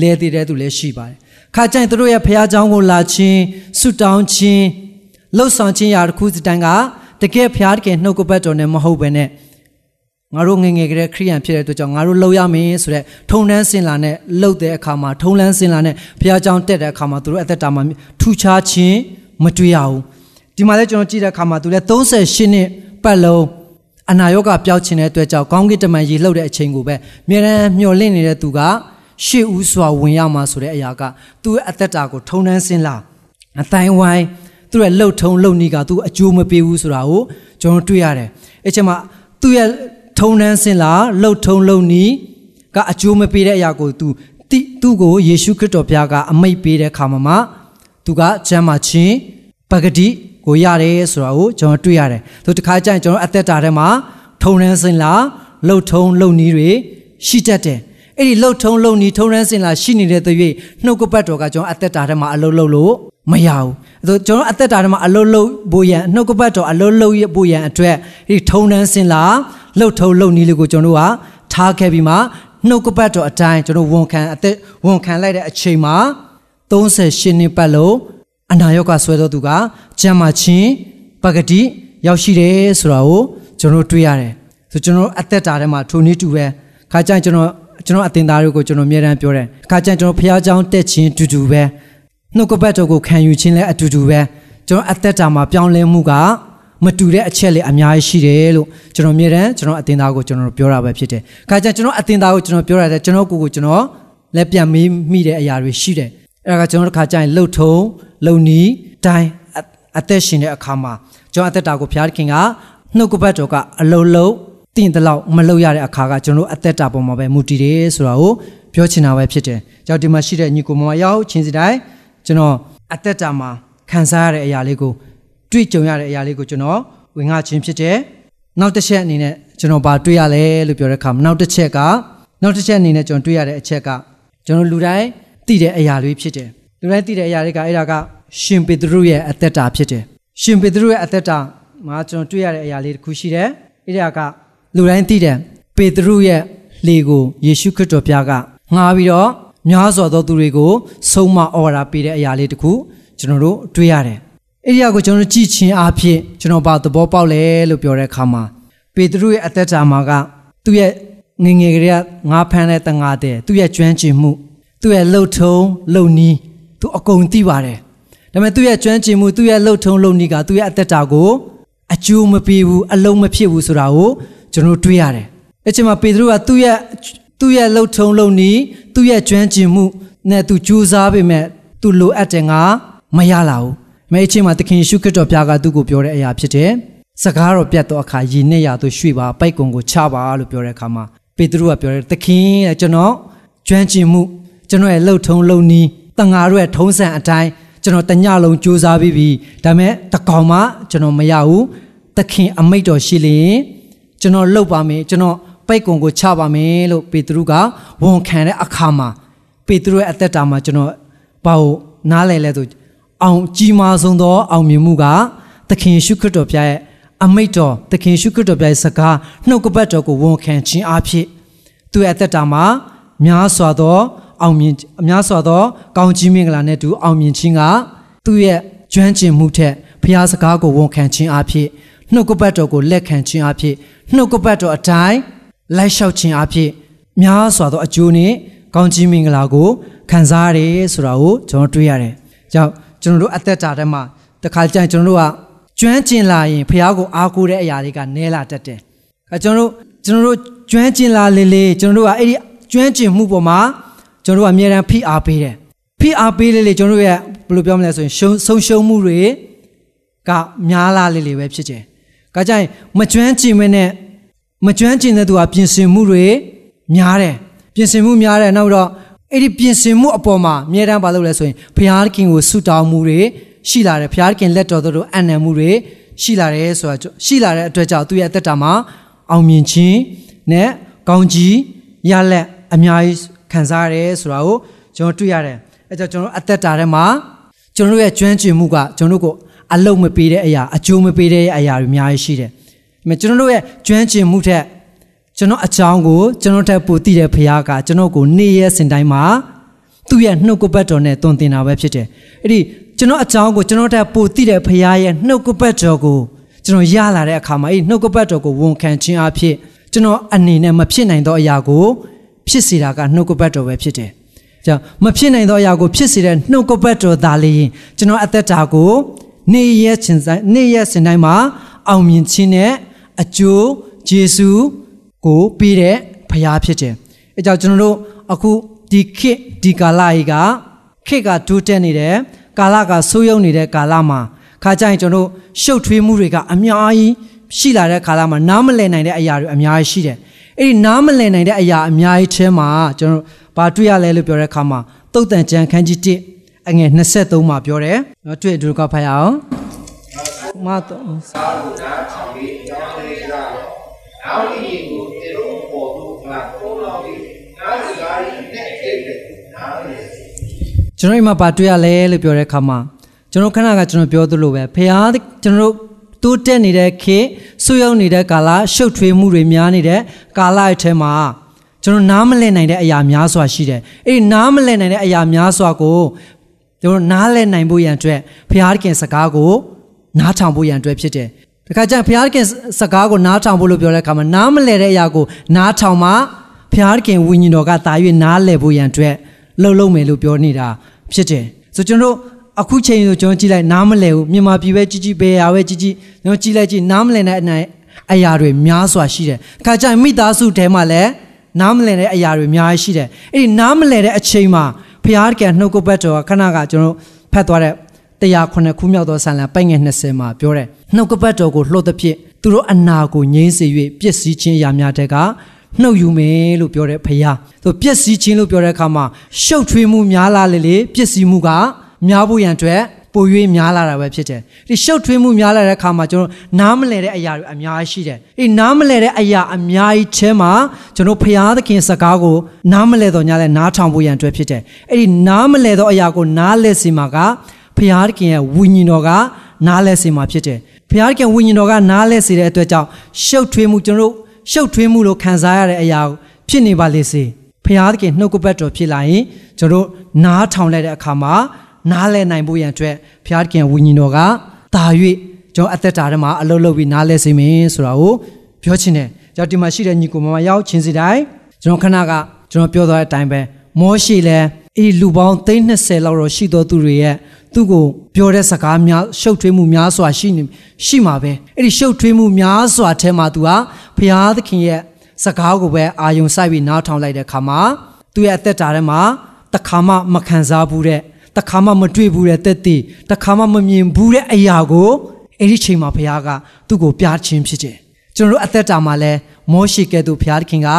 လဲသေးတဲ့သူလည်းရှိပါတယ်ခါကျရင်တို့ရဲ့ဖះเจ้าကိုလာခြင်းဆုတောင်းခြင်းလှုပ်ဆောင်ခြင်းရာတစ်ခုစတိုင်းကတကယ်ဖះတကယ်နှုတ်ကပတ်တော်နဲ့မဟုတ်ဘဲနဲ့ငါတို့ငငယ်ကလေးခရိယန်ဖြစ်တဲ့အတွက်ကြောင့်ငါတို့လှုပ်ရမယ်ဆိုတဲ့ထုံတန်းစင်လာနဲ့လှုပ်တဲ့အခါမှာထုံလန်းစင်လာနဲ့ဘုရားကျောင်းတက်တဲ့အခါမှာသူတို့အသက်တာမှာထူခြားခြင်းမတွေ့ရဘူးဒီမှာလည်းကျွန်တော်ကြည့်တဲ့အခါမှာသူလည်း38နှစ်ပတ်လုံးအနာရောဂါပျောက်ခြင်းတဲ့အတွက်ကြောင့်ကောင်းကင်တမန်ရေလှုပ်တဲ့အချိန်ကိုပဲမြေရန်မျောလင့်နေတဲ့သူက ရှေ့ဦးစွာဝင်ရမှာဆိုတဲ့အရာကသူ့အသက်တာကိုထုံတန်းစင်လာအတိုင်းဝိုင်းသူ့ရဲ့လှုပ်ထုံလှုပ်နီးကသူအကျိုးမပေးဘူးဆိုတာကိုကျွန်တော်တွေ့ရတယ်အဲ့ချိန်မှာသူ့ရဲ့ထုံနှန်းစင်လာလှုပ်ထုံလှုပ်နီးကအကျိုးမပေးတဲ့အရာကို तू တိသူ့ကိုယေရှုခရစ်တော်ဘုရားကအမိတ်ပေးတဲ့ခါမှာမှသူကကျမ်းမာခြင်းပဂတိကိုရတယ်ဆိုတာကိုကျွန်တော်တွေ့ရတယ်။သူတခါကျရင်ကျွန်တော်အသက်တာထဲမှာထုံနှန်းစင်လာလှုပ်ထုံလှုပ်နီးတွေရှိတတ်တယ်။ အဲ့ဒီလှုပ်ထုံလှုပ်နီးထုံနှန်းစင်လာရှိနေတဲ့သွေးနှုတ်ကပတ်တော်ကကျွန်တော်အသက်တာထဲမှာအလုံးလုံးလို့မရဘူး။အဲကျွန်တော်အသက်တာထဲမှာအလုံးလုံးဖို့ရန်နှုတ်ကပတ်တော်အလုံးလုံးဖို့ရန်အတွက်ဒီထုံနှန်းစင်လာလှုပ်ထုံလှုပ်နီးလေးကိုကျွန်တော်တို့ကထားခဲ့ပြီးမှနှုတ်ကပတ်တော်အတိုင်းကျွန်တော်ဝန်ခံအသက်ဝန်ခံလိုက်တဲ့အချိန်မှာ38နှစ်ပတ်လုံးအနာရောဂါဆွဲတော်သူကကျမ်းမာခြင်းပဂတိရောက်ရှိတယ်ဆိုတာကိုကျွန်တော်တွေ့ရတယ်ဆိုကျွန်တော်အသက်တာထဲမှာထိုနည်းတူပဲခါကျရင်ကျွန်တော် ကျွန်တော်အတင်သားတွေကိုကျွန်တော်အမြဲတမ်းပြောတယ်ခါကျရင်ကျွန်တော်ဖះเจ้าတက်ခြင်းတူတူပဲနှုတ်ကပတ်တော်ကိုခံယူခြင်းလည်းအတူတူပဲကျွန်တော်အသက်တာမှာပြောင်းလဲမှုကမတူတဲ့အချက်လေးအများကြီးရှိတယ်လို့ကျွန်တော်မြဲတမ်းကျွန်တော်အတင်သားကိုကျွန်တော်ပြောတာပဲဖြစ်တယ်။ခါကျကျွန်တော်အတင်သားကိုကျွန်တော်ပြောရတယ်ကျွန်တော်ကိုယ်ကိုကျွန်တော်လက်ပြန်မေးမိတဲ့အရာတွေရှိတယ်။အဲ့ဒါကကျွန်တော်တစ်ခါကျရင်လှုပ်ထုံလုံနီးတိုင်းအသက်ရှင်တဲ့အခါမှာကျွန်တော်အသက်တာကိုဘုရားခင်ကနှုတ်ကပတ်တော်ကအလုံးလုံး တင်တဲ့လောက်မလုပ်ရတဲ့အခါကကျွန်တော်အသက်တာပေါ်မှာပဲမူတည်တယ်ဆိုတာကိုပြောချင်တာပဲဖြစ်တယ်။ကြောင့်ဒီမှာရှိတဲ့ညီကိုမမရောက်ချင်းစီတိုင်းကျွန်တော်အသက်တာမှာခံစားရတဲ့အရာလေးကိုတွေ့ကြုံရတဲ့အရာလေးကိုကျွန်တော်ဝင်ငါချင်းဖြစ်တယ်။နောက်တစ်ချက်အနေနဲ့ကျွန်တော်ဗာတွေ့ရလဲလို့ပြောတဲ့အခါနောက်တစ်ချက်ကနောက်တစ်ချက်အနေနဲ့ကျွန်တော်တွေ့ရတဲ့အချက်ကကျွန်တော်လူတိုင်းသိတဲ့အရာလေးဖြစ်တယ်။လူတိုင်းသိတဲ့အရာလေးကအဲ့ဒါကရှင်ပေတရုရဲ့အသက်တာဖြစ်တယ်။ရှင်ပေတရုရဲ့အသက်တာမှာကျွန်တော်တွေ့ရတဲ့အရာလေးတစ်ခုရှိတယ်။အဲ့ဒါက လူတိုင်းသိတယ်ပေတရုရဲ့လေကိုယေရှုခရစ်တော်ပြကငှားပြီးတော့များစွာသောသူတွေကိုဆုံးမဩဝါဒပေးတဲ့အရာလေးတစ်ခုကျွန်တော်တို့တွေ့ရတယ်အဲ့ဒီအကိုကျွန်တော်ကြည့်ချင်းအားဖြင့်ကျွန်တော်ဘာသဘောပေါက်လဲလို့ပြောတဲ့အခါမှာပေတရုရဲ့အသက်တာမှာကသူ့ရဲ့ငငယ်ကလေးကငါဖမ်းတဲ့တငါတဲ့သူ့ရဲ့ကျွမ်းကျင်မှုသူ့ရဲ့လှုပ်ထုံလှုပ်နီးသူအကုန်သိပါတယ်ဒါပေမဲ့သူ့ရဲ့ကျွမ်းကျင်မှုသူ့ရဲ့လှုပ်ထုံလှုပ်နီးကသူ့ရဲ့အသက်တာကိုအကျိုးမပေးဘူးအလုံးမဖြစ်ဘူးဆိုတာကို ကျွန်တော်တွေ့ရတယ်အဲ့ချိန်မှာပေတရုကသူ့ရဲ့သူ့ရဲ့လှုပ်ထုံလှုပ်နီးသူ့ရဲ့ကျွမ်းကျင်မှုနဲ့သူကြိုးစားပေမဲ့သူလိုအပ်တယ်ငါမရလာဘူးမဲအချင်းမှာသခင်ယေရှုခရစ်တော်ဘုရားကသူ့ကိုပြောတဲ့အရာဖြစ်တယ်။စကားတော်ပြတ်တော့အခါယဉ်နဲ့ရသူရွှေ့ပါပိုက်ကုံကိုချပါလို့ပြောတဲ့အခါမှာပေတရုကပြောတယ်သခင်ရဲ့ကျွန်တော်ကျွမ်းကျင်မှုကျွန်တော်ရဲ့လှုပ်ထုံလှုပ်နီးတန်ဃာတို့ရဲ့ထုံးစံအတိုင်းကျွန်တော်တညလုံးစူးစမ်းပြီးပြီဒါပေမဲ့တကောင်မှကျွန်တော်မရဘူးသခင်အမိတ်တော်ရှိလျင် ကျွန်တော်လှုပ်ပါမယ်ကျွန်တော်ပိုက်ကုံကိုချပါမယ်လို့ပေတရုကဝန်ခံတဲ့အခါမှာပေတရုရဲ့အသက်တာမှာကျွန်တော်ဘာလို့နားလဲလဲဆိုအောင်ကြီးမားဆုံးသောအောင်မြင်မှုကသခင်ယေရှုခရစ်တော်ဘုရားရဲ့အမိတ်တော်သခင်ယေရှုခရစ်တော်ဘုရားရဲ့စကားနှုတ်ကပတ်တော်ကိုဝန်ခံခြင်းအဖြစ်သူ့ရဲ့အသက်တာမှာများစွာသောအောင်မြင်များစွာသော ကောင်းကြီးမင်္ဂလာနဲ့တူအောင်မြင်ခြင်းကသူ့ရဲ့ကျွမ်းကျင်မှုထက်ဘုရားစကားကိုဝန်ခံခြင်းအဖြစ် နှုတ်ကပတ်တော်ကိုလက်ခံခြင်းအဖြစ်နှုတ်ကပတ်တော်အတိုင်းလိုက်လျှောက်ခြင်းအဖြစ်များစွာသောအကျိုးနဲ့ကောင်းကြီးမင်္ဂလာကိုခံစားရတယ်ဆိုတာကိုကျွန်တော်တွေ့ရတယ်။ကြောင့်ကျွန်တော်တို့အသက်တာထဲမှာတခါကျရင်ကျွန်တော်တို့ကကျွမ်းကျင်လာရင်ဖះကိုအားကိုးတဲ့အရာတွေကနဲလာတတ်တယ်။အဲကျွန်တော်တို့ကျွန်တော်တို့ကျွမ်းကျင်လာလေလေကျွန်တော်တို့ကအဲ့ဒီကျွမ်းကျင်မှုပေါ်မှာကျွန်တော်တို့ကအမြဲတမ်းဖိအားပေးတယ်။ဖိအားပေးလေလေကျွန်တော်တို့ရဲ့ဘယ်လိုပြောမလဲဆိုရင်ရှုံဆုံးရှုံးမှုတွေကများလာလေလေပဲဖြစ်တယ်။ ဒါကြောင့်မကျွမ်းကျင်မနဲ့မကျွမ်းကျင်တဲ့သူကပြင်ဆင်မှုတွေများတယ်။ပြင်ဆင်မှုများတယ်နောက်တော့အဲ့ဒီပြင်ဆင်မှုအပေါ်မှာအမြဲတမ်းပါလို့လဲဆိုရင်ဘုရားခင်ကိုဆုတောင်းမှုတွေရှိလာတယ်ဘုရားခင်လက်တော်တို့အံ့နံမှုတွေရှိလာတယ်ဆိုတာရှိလာတဲ့အတွက်ကြောင့်သူ့ရဲ့အသက်တာမှာအောင်မြင်ခြင်းနဲ့ကောင်းကြီးရလက်အများကြီးခံစားရတယ်ဆိုတာကိုကျွန်တော်တွေ့ရတယ်အဲကြောင့်ကျွန်တော်အသက်တာထဲမှာကျွန်တော်ရဲ့ကျွမ်းကျင်မှုကကျွန်တော်ကို အလုံးမပေးတဲ့အရာအကျိုးမပေးတဲ့အရာတွေအများကြီးရှိတယ်။ဒါပေမဲ့ကျွန်တော်ရဲ့ကျွမ်းကျင်မှုထက်ကျွန်တော်အကြောင်းကိုကျွန်တော်ထက်ပိုသိတဲ့ဖခင်ကကျွန်တော်ကိုနေ့ရက်စဉ်တိုင်းမှာသူ့ရဲ့နှုတ်ကပတ်တော်နဲ့တွင်တင်တာပဲဖြစ်တယ်။အဲ့ဒီကျွန်တော်အကြောင်းကိုကျွန်တော်ထက်ပိုသိတဲ့ဖခင်ရဲ့နှုတ်ကပတ်တော်ကိုကျွန်တော်ရလာတဲ့အခါမှာအဲ့ဒီနှုတ်ကပတ်တော်ကိုဝန်ခံခြင်းအဖြစ်ကျွန်တော်အနေနဲ့မဖြစ်နိုင်သောအရာကိုဖြစ်စေတာကနှုတ်ကပတ်တော်ပဲဖြစ်တယ်။ကြောင့်မဖြစ်နိုင်သောအရာကိုဖြစ်စေတဲ့နှုတ်ကပတ်တော်သာလျှင်ကျွန်တော်အသက်တာကို နေ့ရက်ချင်းဆိုင်နေ့ရက်စဉ်တိုင်းမှာအောင်မြင်ခြင်းနဲ့အကျိုးယေရှုကိုပေးတဲ့ဖရားဖြစ်တယ်။အဲကြောင့်ကျွန်တော်တို့အခုဒီခေတ်ဒီကာလကြီးကခေတ်ကတိုးတက်နေတယ်ကာလကဆိုးရုံနေတဲ့ကာလမှာခါကြရင်ကျွန်တော်တို့ရှုပ်ထွေးမှုတွေကအများကြီးရှိလာတဲ့ကာလမှာနားမလည်နိုင်တဲ့အရာတွေအများကြီးရှိတယ်။အဲ့ဒီနားမလည်နိုင်တဲ့အရာအများကြီးထဲမှာကျွန်တော်ဘာတွေ့ရလဲလို့ပြောတဲ့အခါမှာတုတ်တန်ကြံခန်းကြီး1 အငယ်23မှာပြောတယ်။နော်တွေ့အတူကဖတ်ရအောင်။မတော့နောက်ဒီကိုတေရုံပေါ်သူကကိုတော်ပြီးနားစကားရင်းနဲ့အိတ်တယ်နားလေကျွန်တော်အိမ်မှာဘာတွေ့ရလဲလို့ပြောတဲ့အခါမှာကျွန်တော်ခဏကကျွန်တော်ပြောသလိုပဲဖះကျွန်တော်တိုးတက်နေတဲ့ခေဆွရောက်နေတဲ့ကာလရှုပ်ထွေးမှုတွေများနေတဲ့ကာလအထဲမှာကျွန်တော်နားမလည်နိုင်တဲ့အရာများစွာရှိတယ်အဲ့ဒီနားမလည်နိုင်တဲ့အရာများစွာကို ကျွန်တော်နားလည်နိုင်ဖို့ရန်အတွက်ဖះခင်စကားကိုနားထောင်ဖို့ရန်အတွက်ဖြစ်တယ်တခါကျရင်ဘုရားခင်စကားကိုနားထောင်ဖို့လို့ပြောတဲ့အခါမှာနားမလည်တဲ့အရာကိုနားထောင်မှဘုရားခင်ဝိညာဉ်တော်ကတာ၍နားလည်ဖို့ရန်အတွက်လှုပ်လှုပ်မယ်လို့ပြောနေတာဖြစ်တယ်ဆိုကျွန်တော်အခုချိန်ကိုကျွန်တော်ကြည့်လိုက်နားမလည်ဘူးမြန်မာပြည်ပဲကြီးကြီးပဲရပဲကြီးကြီးကျွန်တော်ကြည့်လိုက်ကြည့်နားမလည်တဲ့အနိုင်အရာတွေများစွာရှိတယ်အခါကျရင်မိသားစုထဲမှာလည်းနားမလည်တဲ့အရာတွေအများကြီးရှိတယ်အဲ့ဒီနားမလည်တဲ့အချိန်မှာ ဘုရားခင်နှုတ်ကပတ်တော်ကခဏကကျွန်တော်ဖတ်သွားတဲ့109ခုမြောက်သောဆာလံပိုင်ငယ်20မှာပြောတယ်နှုတ်ကပတ်တော်ကိုလှုပ်သဖြင့်သူတို့အနာကိုငြိမ်းစေ၍ပျက်စီးခြင်းအရာများတဲ့ကနှုတ်ယူမယ်လို့ပြောတဲ့ဖခင်သူပျက်စီးခြင်းလို့ပြောတဲ့အခါမှာရှုပ်ထွေးမှုများလာလေလေပျက်စီးမှုကများဖို့ရန်အတွက် ပို၍များလာတာပဲဖြစ်တယ်ဒီရှုပ်ထွေးမှုများလာတဲ့အခါမှာကျွန်တော်နားမလဲတဲ့အရာတွေအများကြီးရှိတယ်ဒီနားမလဲတဲ့အရာအများကြီးထဲမှာကျွန်တော်ဖရာသခင်စကားကိုနားမလဲတော့ညာလဲနားထောင်ဖို့ရန်အတွက်ဖြစ်တယ်အဲ့ဒီနားမလဲသောအရာကိုနားလဲစီမှာကဖရာသခင်ရဲ့ဝိညာဉ်တော်ကနားလဲစေမှာဖြစ်တယ်ဘုရားခင်ဝိညာဉ်တော်ကနားလဲစေတဲ့အတွက်ကြောင့်ရှုပ်ထွေးမှုကျွန်တော်တို့ရှုပ်ထွေးမှုလို့ခံစားရတဲ့အရာဖြစ်နေပါလေစေဘုရားခင်နှုတ်ကပတ်တော်ဖြစ်လာရင်ကျွန်တော်တို့နားထောင်လိုက်တဲ့အခါမှာ နားလဲနိုင်ဖို့ရန်အတွက်ဘုရားခင်ဝိညာဉ်တော်ကတာ၍ကျွန်တော်အသက်တာထဲမှာအလုပ်လုပ်ပြီးနားလဲစေမယ်ဆိုတာကိုပြောချင်တယ်ကြောင့်ဒီမှာရှိတဲ့ညီကိုမမရောက်ချင်းစီတိုင်းကျွန်တော်ခဏကကျွန်တော်ပြောသွားတဲ့အတိုင်းပဲမောရှိလဲအေးလူပေါင်း320လောက်တော့ရှိတော်သူတွေရဲ့သူ့ကိုပြောတဲ့စကားများရှုပ်ထွေးမှုများစွာရှိနေရှိမှာပဲအဲ့ဒီရှုပ်ထွေးမှုများစွာထဲမှာသူဟာဘုရားသခင်ရဲ့စကားကိုပဲအာယုံစိုက်ပြီးနားထောင်လိုက်တဲ့အခါမှာသူ့ရဲ့အသက်တာထဲမှာတခါမှမခံစားဘူးတဲ့ တခါမှမတွေ့ဘူးတဲ့တက်တည်တခါမှမမြင်ဘူးတဲ့အရာကိုအဲ့ဒီချိန်မှာဘုရားကသူ့ကိုပြခြင်းဖြစ်တယ်ကျွန်တော်တို့အသက်တာမှာလဲမောရှိကဲ့သို့ဘုရားသခင်က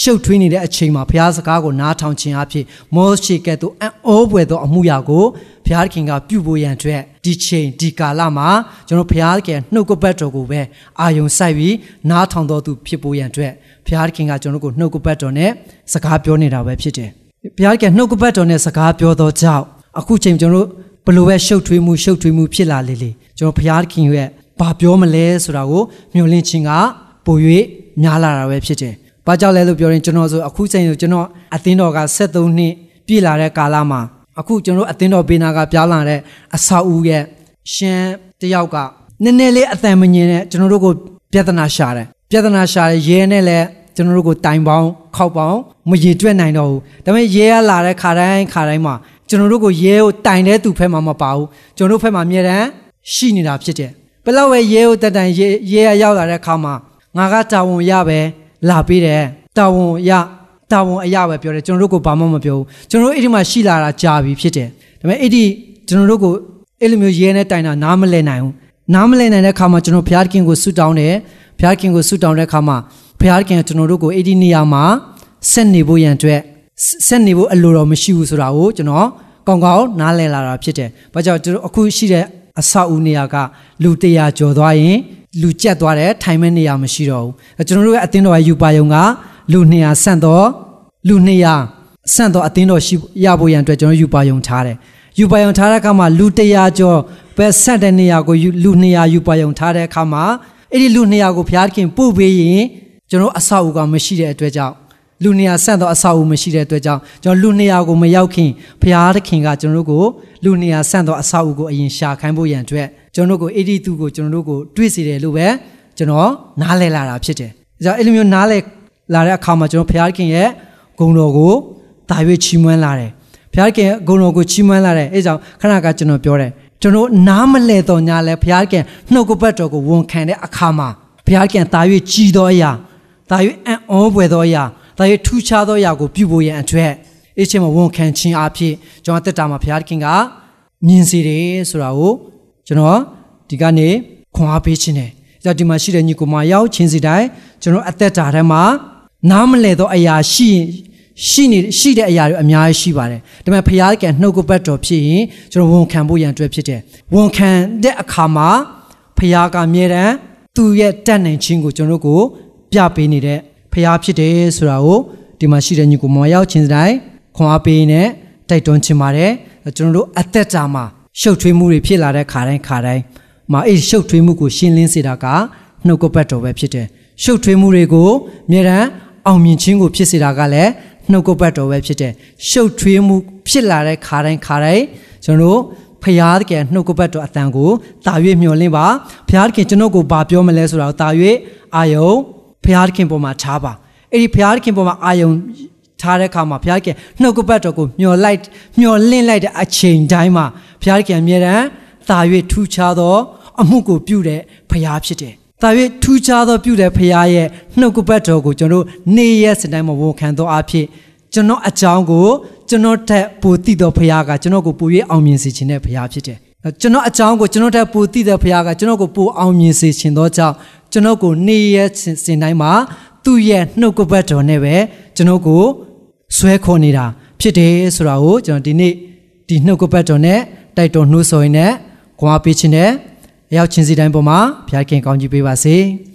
ရှုပ်ထွေးနေတဲ့အချိန်မှာဘုရားစကားကိုနားထောင်ခြင်းအဖြစ်မောရှိကဲ့သို့အံ့ဩပွေသောအမှုရာကိုဘုရားခင်ကပြုဖို့ရန်အတွက်ဒီချိန်ဒီကာလမှာကျွန်တော်ဘုရားခင်နှုတ်ကပတ်တော်ကိုပဲအာယုံစိုက်ပြီးနားထောင်တော်သူဖြစ်ဖို့ရန်အတွက်ဘုရားခင်ကကျွန်တော်ကိုနှုတ်ကပတ်တော်နဲ့စကားပြောနေတာပဲဖြစ်တယ်ဘုရားခင်နှုတ်ကပတ်တော်နဲ့စကားပြောသောကြောင့် အခုချိန်ကျွန်တော်ဘလို့ပဲရှုပ်ထွေးမှုရှုပ်ထွေးမှုဖြစ်လာလေလေကျွန်တော်ဘုရားခင်ရဲ့ဘာပြောမလဲဆိုတာကိုမျှော်လင့်ခြင်းကပို၍များလာတာပဲဖြစ်တယ်ဘာကြောင့်လဲလို့ပြောရင်ကျွန်တော်ဆိုအခုချိန်ဆိုကျွန်တော်အသင်းတော်က73နှစ်ပြည့်လာတဲ့ကာလမှာအခုကျွန်တော်အသင်းတော်ဘေးနာကပြောင်းလာတဲ့အဆောက်အဦရဲ့ရှမ်းတယောက်ကနည်းနည်းလေးအတန်မငြင်းနဲ့ကျွန်တော်တို့ကိုပြဿနာရှာတယ်ပြဿနာရှာတယ်ရဲနဲ့လည်းကျွန်တော်တို့ကိုတိုင်ပေါင်းခောက်ပေါင်းမရေတွက်နိုင်တော့ဘူးဒါပေမဲ့ရဲကလာတဲ့ခါတိုင်းခါတိုင်းမှာ ကျွန်တော်တို့ကိုရဲကိုတိုင်တဲ့သူဖက်မှာမပါဘူးကျွန်တော်တို့ဖက်မှာအမြဲတမ်းရှိနေတာဖြစ်တယ်ဘယ်လောက်ပဲရဲကိုတက်တိုင်ရဲရဲရောက်လာတဲ့ခါမှာငါကတာဝန်ရပဲလာပေးတယ်တာဝန်ရတာဝန်အရပဲပြောတယ်ကျွန်တော်တို့ကိုဘာမှမပြောဘူးကျွန်တော်တို့အဲ့ဒီမှာရှိလာတာကြာပြီဖြစ်တယ်ဒါပေမဲ့အဲ့ဒီကျွန်တော်တို့ကိုအဲ့လိုမျိုးရဲနဲ့တိုင်တာနားမလဲနိုင်ဘူးနားမလဲနိုင်တဲ့အခါမှာကျွန်တော်ဘုရားခင်ကိုဆုတောင်းတယ်ဘုရားခင်ကိုဆုတောင်းတဲ့အခါမှာဘုရားခင်ကကျွန်တော်တို့ကိုအဲ့ဒီနေရာမှာဆက်နေဖို့ရန်အတွက် ဆက်နေဖို့အလိုတော်မရှိဘူးဆိုတာကိုကျွန်တော်ကောင်းကောင်းနားလည်လာတာဖြစ်တယ်။ဘာကြောင့်ကျွန်တော်အခုရှိတဲ့အဆောက်အဦနေရာကလူ100ကျော်သွားရင်လူကြက်သွားတယ်ထိုင်မဲ့နေရာမရှိတော့ဘူးကျွန်တော်တို့ရဲ့အသင်းတော်ရဲ့ယူပါယုံကလူ200ဆန့်တော့လူ200ဆန့်တော့အသင်းတော်ရှိရဖို့ရန်အတွက်ကျွန်တော်ယူပါယုံထားတယ်ယူပါယုံထားတဲ့အခါမှာလူ100ကျော်ပဲဆက်တဲ့နေရာကိုလူ200ယူပါယုံထားတဲ့အခါမှာအဲ့ဒီလူ200ကိုဘုရားခင်ပို့ပေးရင်ကျွန်တော်အဆောက်အဦကမရှိတဲ့အတွက်ကြောင့် လူနေရာဆန့်တော့အဆောက်အဦမရှိတဲ့အတွက်ကြောင့်ကျွန်တော်လူနေရာကိုမရောက်ခင်ဘုရားသခင်ကကျွန်တော်တို့ကိုလူနေရာဆန့်တော့အဆောက်အဦကိုအရင်ရှာခိုင်းဖို့ရန်အတွက်ကျွန်တော်တို့ကိုအဲ့ဒီသူကိုကျွန်တော်တို့ကိုတွေးစီတယ်လို့ပဲကျွန်တော်နားလည်လာတာဖြစ်တယ်။ဒါကြောင့်အဲ့လိုမျိုးနားလည်လာတဲ့အခါမှာကျွန်တော်ဘုရားခင်ရဲ့ဂုဏ်တော်ကိုဒါရွေးချီးမွမ်းလာတယ်။ဘုရားခင်ဂုဏ်တော်ကိုချီးမွမ်းလာတယ်။အဲကြောင့်ခဏကကျွန်တော်ပြောတယ်ကျွန်တော်နားမလဲတော့ညာလဲဘုရားခင်နှုတ်ကပတ်တော်ကိုဝန်ခံတဲ့အခါမှာဘုရားခင်ဒါရွေးကြည်တော်အရာဒါရွေးအံ့ဩဖွယ်သောအရာ ဒါရွေးထူးခြားသောအရာကိုပြုဖို့ရန်အတွက်အချင်းမဝန်ခံခြင်းအဖြစ်ကျွန်တော်တက်တာမှာဘုရားခင်ကမြင်စေတယ်ဆိုတာကိုကျွန်တော်ဒီကနေ့ခွန်အားပေးခြင်းတယ်။ကြောင့်ဒီမှာရှိတဲ့ညီကိုမရောက်ချင်းစီတိုင်းကျွန်တော်အသက်တာထဲမှာနားမလဲသောအရာရှိရှိနေရှိတဲ့အရာတွေအများကြီးရှိပါတယ်။ဒါပေမဲ့ဖခင်ကနှုတ်ကပတ်တော်ဖြစ်ရင်ကျွန်တော်ဝန်ခံဖို့ရန်အတွက်ဖြစ်တယ်။ဝန်ခံတဲ့အခါမှာဖခင်ကအမြဲတမ်းသူ့ရဲ့တတ်နိုင်ခြင်းကိုကျွန်တော်တို့ကိုပြပေးနေတဲ့ ဖခင်ဖြစ်တယ်ဆိုတာကိုဒီမှာရှိတဲ့ညီကိုမရောက်ချင်းစီတိုင်းခွန်အားပေးနေတိုက်တွန်းချင်ပါတယ်။ကျွန်တော်တို့အသက်တာမှာရှုပ်ထွေးမှုတွေဖြစ်လာတဲ့ခါတိုင်းခါတိုင်းမှာအဲ့ရှုပ်ထွေးမှုကိုရှင်းလင်းစေတာကနှုတ်ကပတ်တော်ပဲဖြစ်တယ်ရှုပ်ထွေးမှုတွေကိုအမြဲတမ်းအောင်မြင်ခြင်းကိုဖြစ်စေတာကလည်းနှုတ်ကပတ်တော်ပဲဖြစ်တယ်ရှုပ်ထွေးမှုဖြစ်လာတဲ့ခါတိုင်းခါတိုင်းကျွန်တော်တို့ဖရာသခင်နှုတ်ကပတ်တော်အတန်ကိုတာ၍မျှော်လင့်ပါဖရာသခင်ကျွန်တော်ကိုဘာပြောမလဲဆိုတာကိုတာ၍အာယုံ ဖရာသခင်ပေါ်မှာထားပါအဲ့ဒီဖရာသခင်ပေါ်မှာအာယုံထားတဲ့အခါမှာဘုရားခင်နှုတ်ကပတ်တော်ကိုမျော်လိုက်မျော်လင့်လိုက်တဲ့အချိန်တိုင်းမှာဘုရားခင်အမြဲတမ်းသာ၍ထူးခြားသော အမှုကိုပြုတဲ့ဘုရားဖြစ်တယ်။သာ၍ထူးခြားသောပြုတဲ့ဘုရားရဲ့နှုတ်ကပတ်တော်ကိုကျွန်တော်နေ့ရက်စတိုင်းမှာဝန်ခံသောအဖြစ်ကျွန်တော်အကြောင်းကိုကျွန်တော်ထက်ပိုသိသောဘုရားကကျွန်တော်ကိုပို၍အောင်မြင်စေခြင်းတဲ့ဘုရားဖြစ်တယ်။ကျွန်တော်အကြောင်းကိုကျွန်တော်ထက်ပိုသိတဲ့ဘုရားကကျွန်တော်ကိုပိုအောင်မြင်စေခြင်းသောကြောင့် ကျွန်တော်ကိုနေ့ရက်စင်တိုင်းမှာသူ့ရဲ့နှုတ်ကပတ်တော်နဲ့ပဲကျွန်တော်ကိုဆွဲခေါ်နေတာဖြစ်တယ်ဆိုတာကိုကျွန်တော်ဒီနေ့ဒီနှုတ်ကပတ်တော်နဲ့တိုက်တော်နှိုးဆော်ရင်းနဲ့ခွန်အားပေးခြင်းနဲ့ရောက်ချင်းစီတိုင်းပေါ်မှာဘုရားခင်ကောင်းကြီးပေးပါစေ။